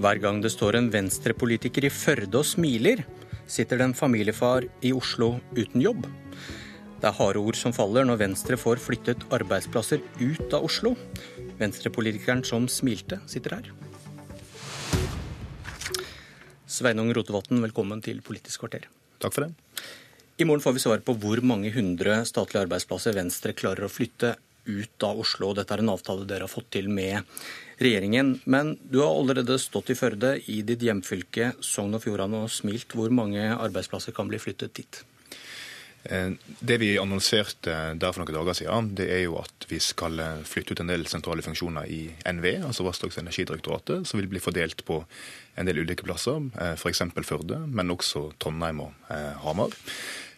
Hver gang det står en venstrepolitiker i Førde og smiler, sitter det en familiefar i Oslo uten jobb. Det er harde ord som faller når Venstre får flyttet arbeidsplasser ut av Oslo. Venstrepolitikeren som smilte, sitter her. Sveinung Rotevatn, velkommen til Politisk kvarter. Takk for det. I morgen får vi svar på hvor mange hundre statlige arbeidsplasser Venstre klarer å flytte ut av Oslo. Dette er en avtale dere har fått til med regjeringen. Men du har allerede stått i Førde, i ditt hjemfylke Sogn og Fjordane, og smilt. Hvor mange arbeidsplasser kan bli flyttet dit? Eh, det vi annonserte der for noen dager siden, det er jo at vi skal eh, flytte ut en del sentrale funksjoner i NVE, altså Vassdrags- og energidirektoratet, som vil bli fordelt på en del ulike plasser, eh, f.eks. Førde, men også Trondheim og Hamar.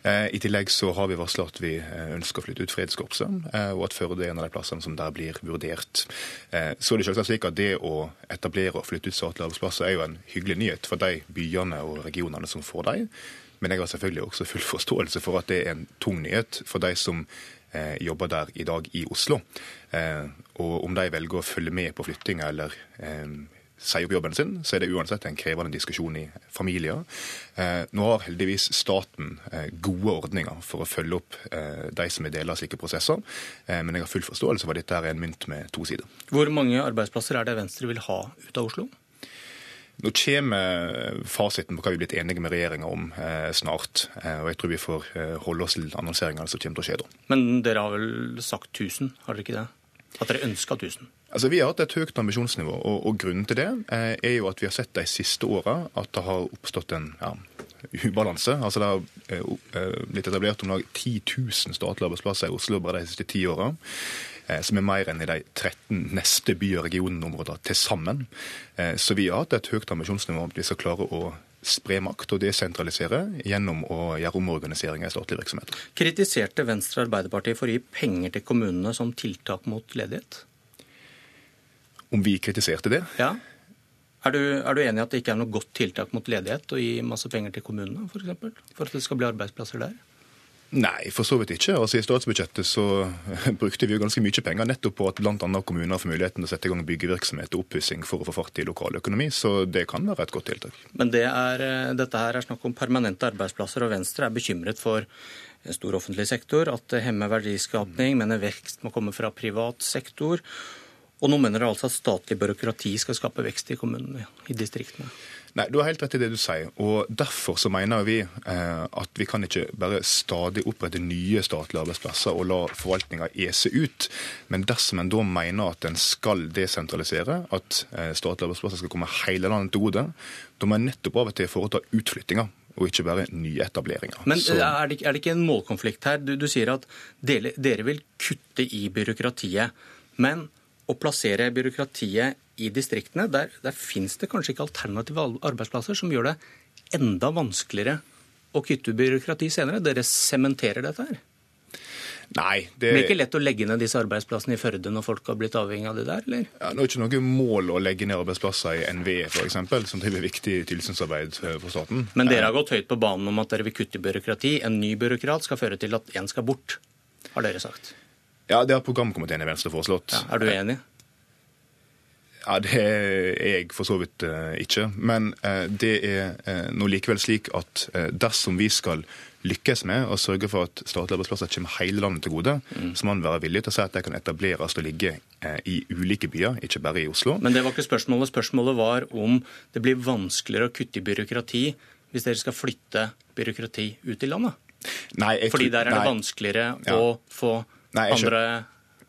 I tillegg så har vi varsla at vi ønsker å flytte ut Fredskorpset, og at Førde er en av de plassene som der blir vurdert. Så er det selvsagt slik at det å etablere og flytte ut statlige arbeidsplasser er jo en hyggelig nyhet for de byene og regionene som får dem. Men jeg har selvfølgelig også full forståelse for at det er en tung nyhet for de som eh, jobber der i dag i Oslo. Eh, og om de velger å følge med på flyttinga eller eh, sier opp jobben sin, så er det uansett en krevende diskusjon i familier. Eh, nå har heldigvis staten eh, gode ordninger for å følge opp eh, de som er deler av slike prosesser, men jeg har full forståelse for at dette er en mynt med to sider. Hvor mange arbeidsplasser er det Venstre vil ha ut av Oslo? Nå kommer fasiten på hva vi er blitt enige med regjeringa om eh, snart. Eh, og Jeg tror vi får holde oss til annonseringene som kommer til å skje da. Men dere har vel sagt 1000, har dere ikke det? At dere ønska 1000? Altså, Vi har hatt et høyt ambisjonsnivå, og, og grunnen til det eh, er jo at vi har sett de siste åra at det har oppstått en ja, ubalanse. Altså Det har eh, blitt etablert om lag 10 000 statlige arbeidsplasser i Oslo bare de siste ti åra. Eh, som er mer enn i de 13 neste by- og regionområdene til sammen. Eh, så vi har hatt et høyt ambisjonsnivå om at vi skal klare å spre makt og desentralisere gjennom å gjøre omorganiseringer i statlige virksomheter. Kritiserte Venstre Arbeiderpartiet for å gi penger til kommunene som tiltak mot ledighet? Om vi kritiserte det? Ja. Er du, er du enig i at det ikke er noe godt tiltak mot ledighet å gi masse penger til kommunene, f.eks.? For, eksempel, for at det skal bli arbeidsplasser der? Nei, for så vidt ikke. Altså I statsbudsjettet så brukte vi jo ganske mye penger nettopp på at bl.a. kommuner får muligheten til å sette i gang byggevirksomhet og oppussing for å få fart i lokaløkonomi, så det kan være et godt tiltak. Men det er, eh, dette her er snakk om permanente arbeidsplasser, og Venstre er bekymret for en stor offentlig sektor, at det hemmer verdiskapning, mener vekst må komme fra privat sektor. Og nå mener dere altså at statlig byråkrati skal skape vekst i kommunene, i distriktene? Nei, Du har helt rett i det du sier. og Derfor så mener vi eh, at vi kan ikke bare stadig opprette nye statlige arbeidsplasser og la forvaltninga ese ut. Men dersom en da mener at en skal desentralisere, at eh, statlige arbeidsplasser skal komme hele landet til gode, da må en nettopp av og til foreta utflyttinger og ikke bare nyetableringer. Men er, det, er, det, ikke en målkonflikt her? Du, du sier at dere, dere vil kutte i byråkratiet. Men å plassere byråkratiet i distriktene, der, der fins det kanskje ikke alternative arbeidsplasser som gjør det enda vanskeligere å kutte byråkrati senere. Dere sementerer dette her. Nei, det... det er ikke lett å legge ned disse arbeidsplassene i Førde når folk har blitt avhengig av det der, eller? Ja, det er ikke noe mål å legge ned arbeidsplasser i NVE f.eks., som driver viktig tilsynsarbeid eh, for staten. Men dere har gått høyt på banen om at dere vil kutte byråkrati. En ny byråkrat skal føre til at én skal bort, har dere sagt. Ja, det har programkomiteen i Venstre foreslått. Ja, er du enig? Ja, Det er jeg for så vidt uh, ikke. Men uh, det er nå likevel slik at dersom vi skal lykkes med å sørge for at statlige arbeidsplasser kommer hele landet til gode, mm. så må man være villig til å si at de kan etableres og ligge i ulike byer, ikke bare i Oslo. Men det var ikke spørsmålet. Spørsmålet var om det blir vanskeligere å kutte i byråkrati hvis dere skal flytte byråkrati ut i landet? Nei, Fordi der er det vanskeligere ja. å få Nei, andre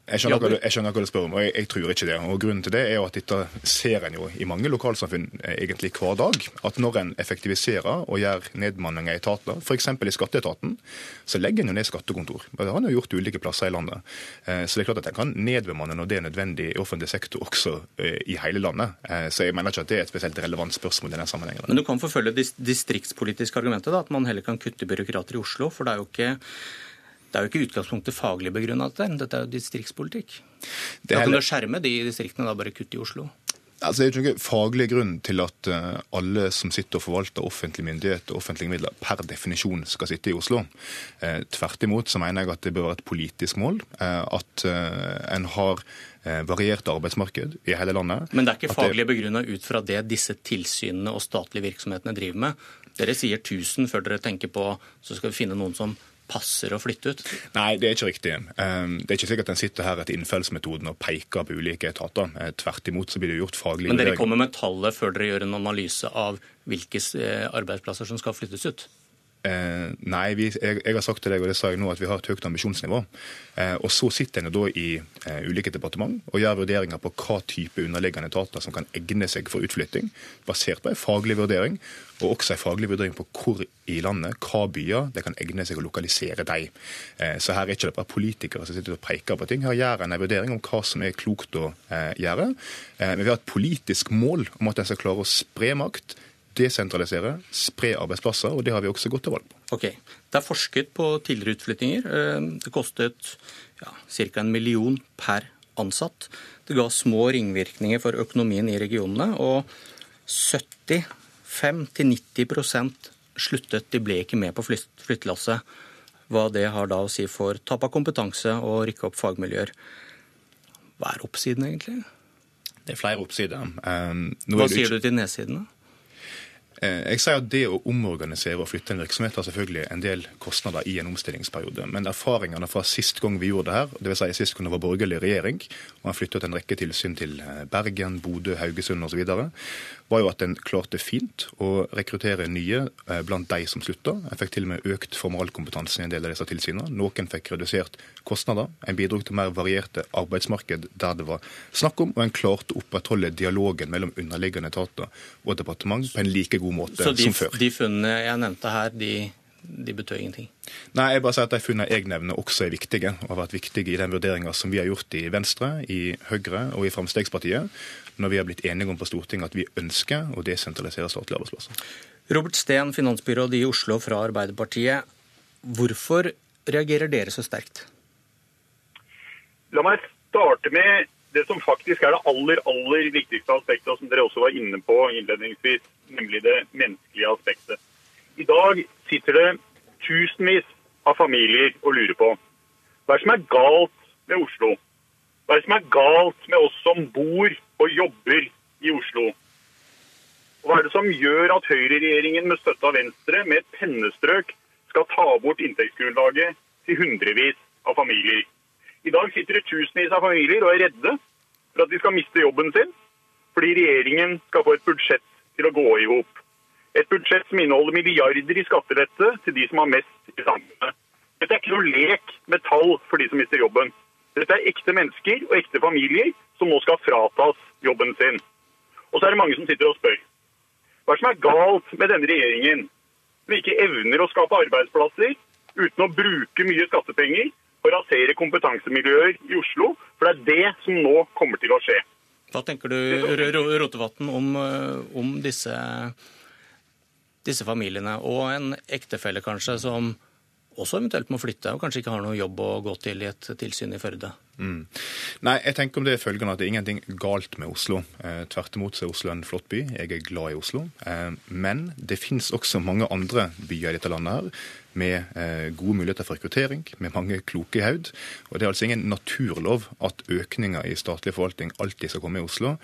jeg skjønner, hva du, jeg skjønner hva du spør om, og jeg, jeg, tror ikke det. Og Grunnen til det er jo at dette ser en jo i mange lokalsamfunn eh, egentlig hver dag. At når en effektiviserer og gjør nedmanninger i etater, f.eks. i skatteetaten, så legger en jo ned skattekontor. Det har en jo gjort ulike plasser i landet. Eh, så det er klart at en kan nedbemanne når det er nødvendig i offentlig sektor også eh, i hele landet. Så jeg mener ikke at det er et spesielt relevant spørsmål i den sammenhengen. Men du kan forfølge distriktspolitiske argumentet, da, at man heller kan kutte byråkrater i Oslo. for det er jo ikke det er jo ikke utgangspunktet faglig begrunna, dette. Dette er jo distriktspolitikk. Det da kan du skjerme de distriktene, da bare kutte i Oslo. Altså, det er jo ikke noen faglig grunn til at uh, alle som sitter og forvalter offentlige myndigheter og offentlige midler, per definisjon skal sitte i Oslo. Uh, tvert imot så mener jeg at det bør være et politisk mål uh, at en har variert arbeidsmarked i hele landet. Men det er ikke faglig begrunna ut fra det disse tilsynene og statlige virksomhetene driver med? Dere sier 1000 før dere tenker på så skal vi finne noen som passer å flytte ut? Nei, det er ikke riktig. Ehm, det er ikke sikkert en sitter her etter innfallsmetoden og peker på ulike etater. Eh, tvert imot så blir det gjort faglige Men dere kommer med tallet før dere gjør en analyse av hvilke eh, arbeidsplasser som skal flyttes ut? Eh, nei, vi, jeg, jeg, har sagt til deg og det sa jeg nå, at vi har et høyt ambisjonsnivå. Eh, og Så sitter en da i eh, ulike departement og gjør vurderinger på hva type underliggende etater som kan egne seg for utflytting, basert på en faglig vurdering, og også en faglig vurdering på hvor i landet, hva byer, det kan egne seg å lokalisere dem. Eh, så her er ikke det bare politikere som sitter og peker på ting. Her gjør en en vurdering om hva som er klokt å eh, gjøre. Eh, men vi har et politisk mål om at en skal klare å spre makt desentralisere, spre arbeidsplasser, og det har vi også gått til valg på. Ok. Det er forsket på tidligere utflyttinger. Eh, det kostet ja, ca. en million per ansatt. Det ga små ringvirkninger for økonomien i regionene, og 75-90% sluttet. De ble ikke med på flyttelasset. Hva det har da å si for tap av kompetanse og rykke opp fagmiljøer. Hva er oppsiden, egentlig? Det er flere oppsider. Um, Hva sier du til nedsidene? Eh, jeg sier at Det å omorganisere og flytte en virksomhet har selvfølgelig en del kostnader i en omstillingsperiode. Men erfaringene fra sist gang vi gjorde det her, dvs. Si sist gang det var borgerlig regjering, og man flyttet en rekke tilsyn til eh, Bergen, Bodø, Haugesund osv., var jo at en klarte fint å rekruttere nye eh, blant de som slutta. En fikk til og med økt formalkompetanse i en del av disse tilsynene. Noen fikk redusert kostnader. En bidro til mer varierte arbeidsmarked der det var snakk om, og en klarte å opprettholde dialogen mellom underliggende etater og departement på en like god måte de, som før. Så de funnene jeg nevnte her, de de betød ingenting? Nei, jeg bare sier at De funnene jeg nevner også er viktige, og har vært viktige i den vurderinga som vi har gjort i Venstre, i Høyre og i Fremskrittspartiet når vi har blitt enige om på Stortinget at vi ønsker å desentralisere statlige arbeidsplasser. Robert Steen, finansbyråd i Oslo fra Arbeiderpartiet. Hvorfor reagerer dere så sterkt? La meg starte med det som faktisk er det aller, aller viktigste aspektet, som dere også var inne på innledningsvis, nemlig det menneskelige aspektet. I dag sitter det tusenvis av familier og lurer på hva som er galt med Oslo? Hva som er galt med oss som bor og jobber i Oslo? Og hva er det som gjør at høyreregjeringen med støtte av Venstre med et pennestrøk skal ta bort inntektsgrunnlaget til hundrevis av familier? I dag sitter det tusenvis av familier og er redde for at de skal miste jobben sin, fordi regjeringen skal få et budsjett til å gå i hop. Et budsjett som inneholder milliarder i skattelette til de som har mest i samfunnet. Dette er ikke noe lek med tall for de som mister jobben. Dette er ekte mennesker og ekte familier som nå skal fratas jobben sin. Og så er det mange som sitter og spør. Hva er det som er galt med denne regjeringen, som ikke evner å skape arbeidsplasser uten å bruke mye skattepenger og rasere kompetansemiljøer i Oslo? For det er det som nå kommer til å skje. Hva tenker du, Rotevatn, om, eh, om disse, disse familiene, og en ektefelle kanskje, som også eventuelt må flytte, og kanskje ikke har noe jobb å gå til i et tilsyn i Førde? Mm. Nei, jeg tenker om det er følgende at det er ingenting galt med Oslo. Eh, tvert imot er Oslo en flott by. Jeg er glad i Oslo. Eh, men det finnes også mange andre byer i dette landet her med eh, gode muligheter for rekruttering, med mange kloke haud. Og det er altså ingen naturlov at økninger i statlig forvaltning alltid skal komme i Oslo.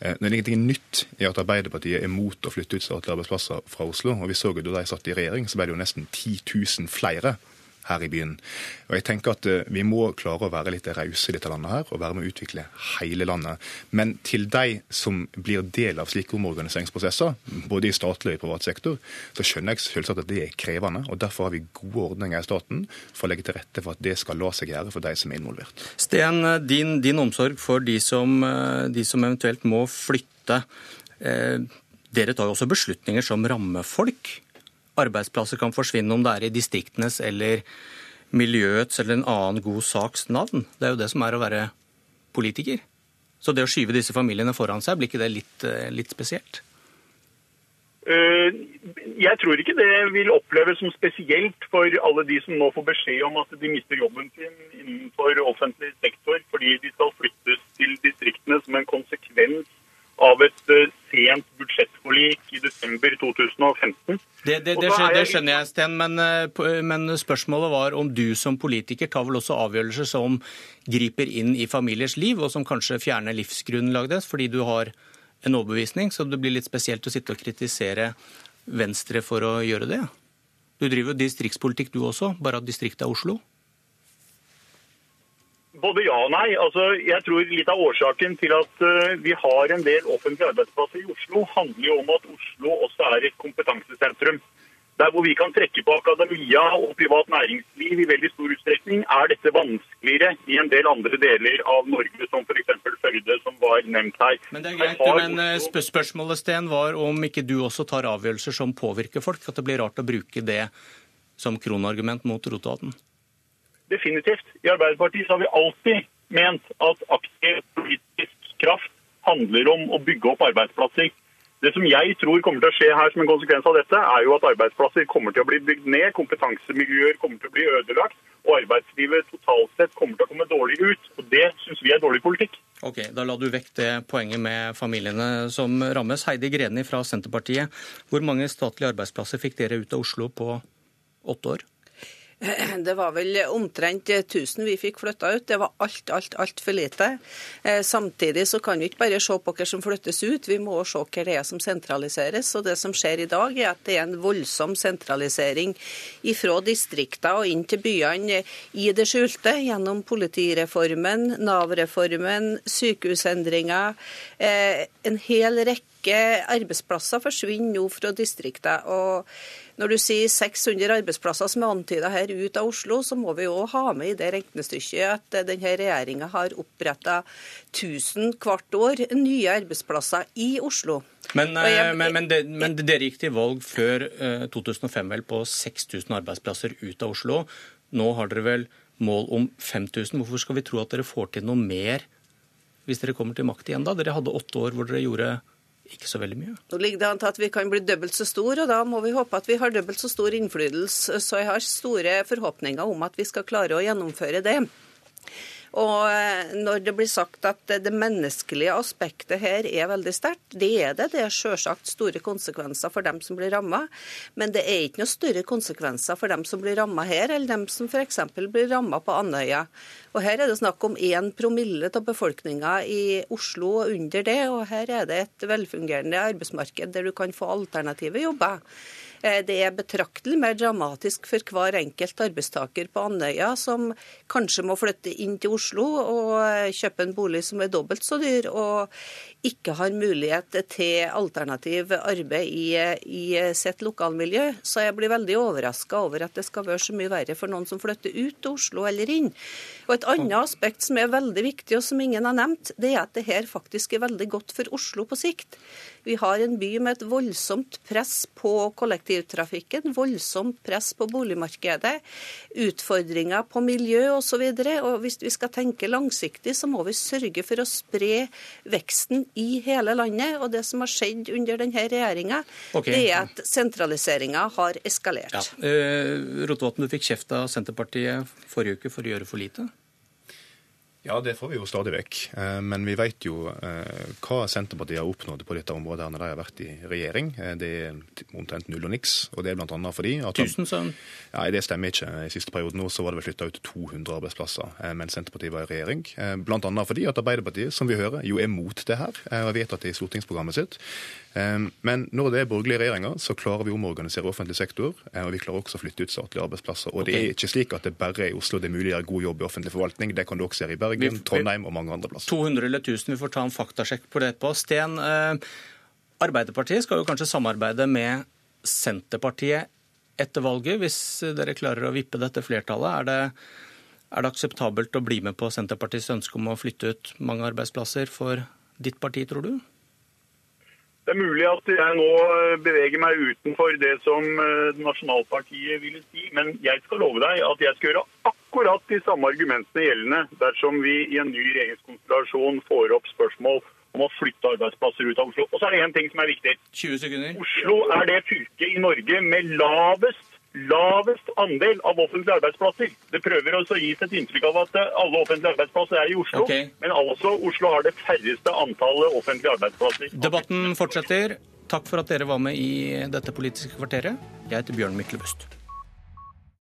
Eh, det er ingenting nytt i at Arbeiderpartiet er mot å flytte ut statlige arbeidsplasser fra Oslo. og vi så jo Da de satt i regjering, så ble det jo nesten 10 000 flere her i byen. Og jeg tenker at eh, Vi må klare å være litt rause i dette landet her, og være med å utvikle hele landet. Men til de som blir del av slike omorganiseringsprosesser, både i statlig og i privat sektor, så skjønner jeg selvsagt at det er krevende. og Derfor har vi gode ordninger i staten for å legge til rette for at det skal la seg gjøre for de som er involvert. Sten, din, din omsorg for de som, eh, de som, eventuelt må flytte. Eh, dere tar jo også beslutninger som rammer folk arbeidsplasser kan forsvinne, om det er i distriktenes eller miljøets eller en annen god saks navn. Det er jo det som er å være politiker. Så det å skyve disse familiene foran seg, blir ikke det litt, eh, litt spesielt? Eh, jeg tror ikke det vil oppleves som spesielt for alle de som nå får beskjed om at de mister jobben sin innenfor offentlig sektor fordi de skal flyttes til distriktene som en konsekvens av et uh, sent budsjettforlik i desember 2015. Det, det, det, skjønner, det skjønner jeg, Sten, men, eh, men, spørsmålet var om du som politiker tar vel også avgjørelser som griper inn i familiers liv, og som kanskje fjerner livsgrunnlaget deres fordi du har en overbevisning. Så det blir litt spesielt å sitte og kritisere Venstre for å gjøre det. Du driver jo distriktspolitikk du også, bare at distriktet er Oslo. Både ja og nei. Altså, jeg tror Litt av årsaken til at uh, vi har en del offentlige arbeidsplasser i Oslo, handler jo om at Oslo også er et kompetansesentrum. Der hvor vi kan trekke på akademia og privat næringsliv i veldig stor utstrekning, er dette vanskeligere i en del andre deler av Norge, som f.eks. Førde, som var nevnt her. Men det er greit, men eh, Oslo... spørsmålet Sten, var om ikke du også tar avgjørelser som påvirker folk? At det blir rart å bruke det som kronargument mot Rotevatn? Definitivt. I Arbeiderpartiet har vi alltid ment at aktiv politisk kraft handler om å bygge opp arbeidsplasser. Det som jeg tror kommer til å skje her som en konsekvens av dette, er jo at arbeidsplasser kommer til å bli bygd ned, kompetansemiljøer kommer til å bli ødelagt, og arbeidslivet totalt sett kommer til å komme dårlig ut. Og Det syns vi er dårlig politikk. Ok, Da la du vekk det poenget med familiene som rammes. Heidi Greni fra Senterpartiet, hvor mange statlige arbeidsplasser fikk dere ut av Oslo på åtte år? Det var vel omtrent 1000 vi fikk flytta ut. Det var alt, alt, altfor lite. Eh, samtidig så kan vi ikke bare se på hva som flyttes ut, vi må se hva det er som sentraliseres. Og det som skjer i dag, er at det er en voldsom sentralisering fra distrikter og inn til byene i det skjulte, gjennom politireformen, Nav-reformen, sykehusendringer. Eh, en hel rekke arbeidsplasser forsvinner nå fra distriktene. og når du sier 600 arbeidsplasser som er antyda her ut av Oslo, så må vi òg ha med i det regnestykket at denne regjeringa har oppretta 1000 hvert år nye arbeidsplasser i Oslo. Men, jeg, eh, men, men, det, men, dere gikk til valg før 2005 eh, vel på 6000 arbeidsplasser ut av Oslo. Nå har dere vel mål om 5000. Hvorfor skal vi tro at dere får til noe mer hvis dere kommer til makt igjen da? Dere hadde åtte år hvor dere gjorde ikke så veldig mye. Nå ligger det an til at vi kan bli dobbelt så stor, og da må vi håpe at vi har dobbelt så stor innflytelse. Så jeg har store forhåpninger om at vi skal klare å gjennomføre det. Og eh, når det blir sagt at det menneskelige aspektet her er veldig sterkt, det er det. Det er selvsagt store konsekvenser for dem som blir ramma. Men det er ikke noe større konsekvenser for dem som blir ramma her, eller dem som f.eks. blir ramma på Andøya. Og Her er det snakk om én promille av befolkninga i Oslo og under det. Og her er det et velfungerende arbeidsmarked der du kan få alternative jobber. Eh, det er betraktelig mer dramatisk for hver enkelt arbeidstaker på Andøya som kanskje må flytte inn til Oslo og eh, kjøpe en bolig som er dobbelt så dyr, og ikke har mulighet til alternativ arbeid i, i sitt lokalmiljø. Så jeg blir veldig overraska over at det skal være så mye verre for noen som flytter ut til Oslo eller inn. Og Et annet aspekt som er veldig viktig, og som ingen har nevnt, det er at det her faktisk er veldig godt for Oslo på sikt. Vi har en by med et voldsomt press på kollektivtrafikken, voldsomt press på boligmarkedet, utfordringer på miljø osv. Hvis vi skal tenke langsiktig, så må vi sørge for å spre veksten i hele landet. Og det som har skjedd under denne regjeringa, okay. det er at sentraliseringa har eskalert. Ja. Eh, Rotevatn, du fikk kjeft av Senterpartiet forrige uke for å gjøre for lite? Ja, det får vi jo stadig vekk. Eh, men vi vet jo eh, hva Senterpartiet har oppnådd på dette området når de har vært i regjering. Eh, det er omtrent null og niks. Og det er bl.a. fordi at Tusen, sa Ja, det stemmer ikke. I siste periode nå så var det vel flytta ut 200 arbeidsplasser mens Senterpartiet var i regjering. Bl.a. fordi at Arbeiderpartiet, som vi hører, jo er mot det her og har vedtatt det i stortingsprogrammet sitt. Men når det er borgerlige regjeringer, så klarer vi å omorganisere offentlig sektor, og vi klarer også å flytte ut statlige arbeidsplasser. Og okay. det er ikke slik at det bare er i Oslo det er mulig å gjøre god jobb i offentlig forvaltning. Det kan du også gjøre i Bergen. Trondheim og mange andre plasser. 200 eller 1000, vi får ta en faktasjekk på det på. Sten, eh, Arbeiderpartiet skal jo kanskje samarbeide med Senterpartiet etter valget, hvis dere klarer å vippe dette flertallet. Er det, er det akseptabelt å bli med på Senterpartiets ønske om å flytte ut mange arbeidsplasser for ditt parti, tror du? Det er mulig at jeg nå beveger meg utenfor det som eh, nasjonalpartiet ville si, men jeg skal love deg at jeg skal gjøre akkurat de samme argumentene gjeldende dersom vi i en ny regjeringskonstellasjon får opp spørsmål om å flytte arbeidsplasser ut av Oslo. Og så er det én ting som er viktig. 20 sekunder. Oslo er det fylket i Norge med lavest lavest andel av offentlige arbeidsplasser. Det prøver også å gis et inntrykk av at alle offentlige arbeidsplasser er i Oslo, okay. men altså Oslo har det færreste antallet offentlige arbeidsplasser. Debatten fortsetter. Takk for at dere var med i dette politiske kvarteret. Jeg heter Bjørn Myklebust.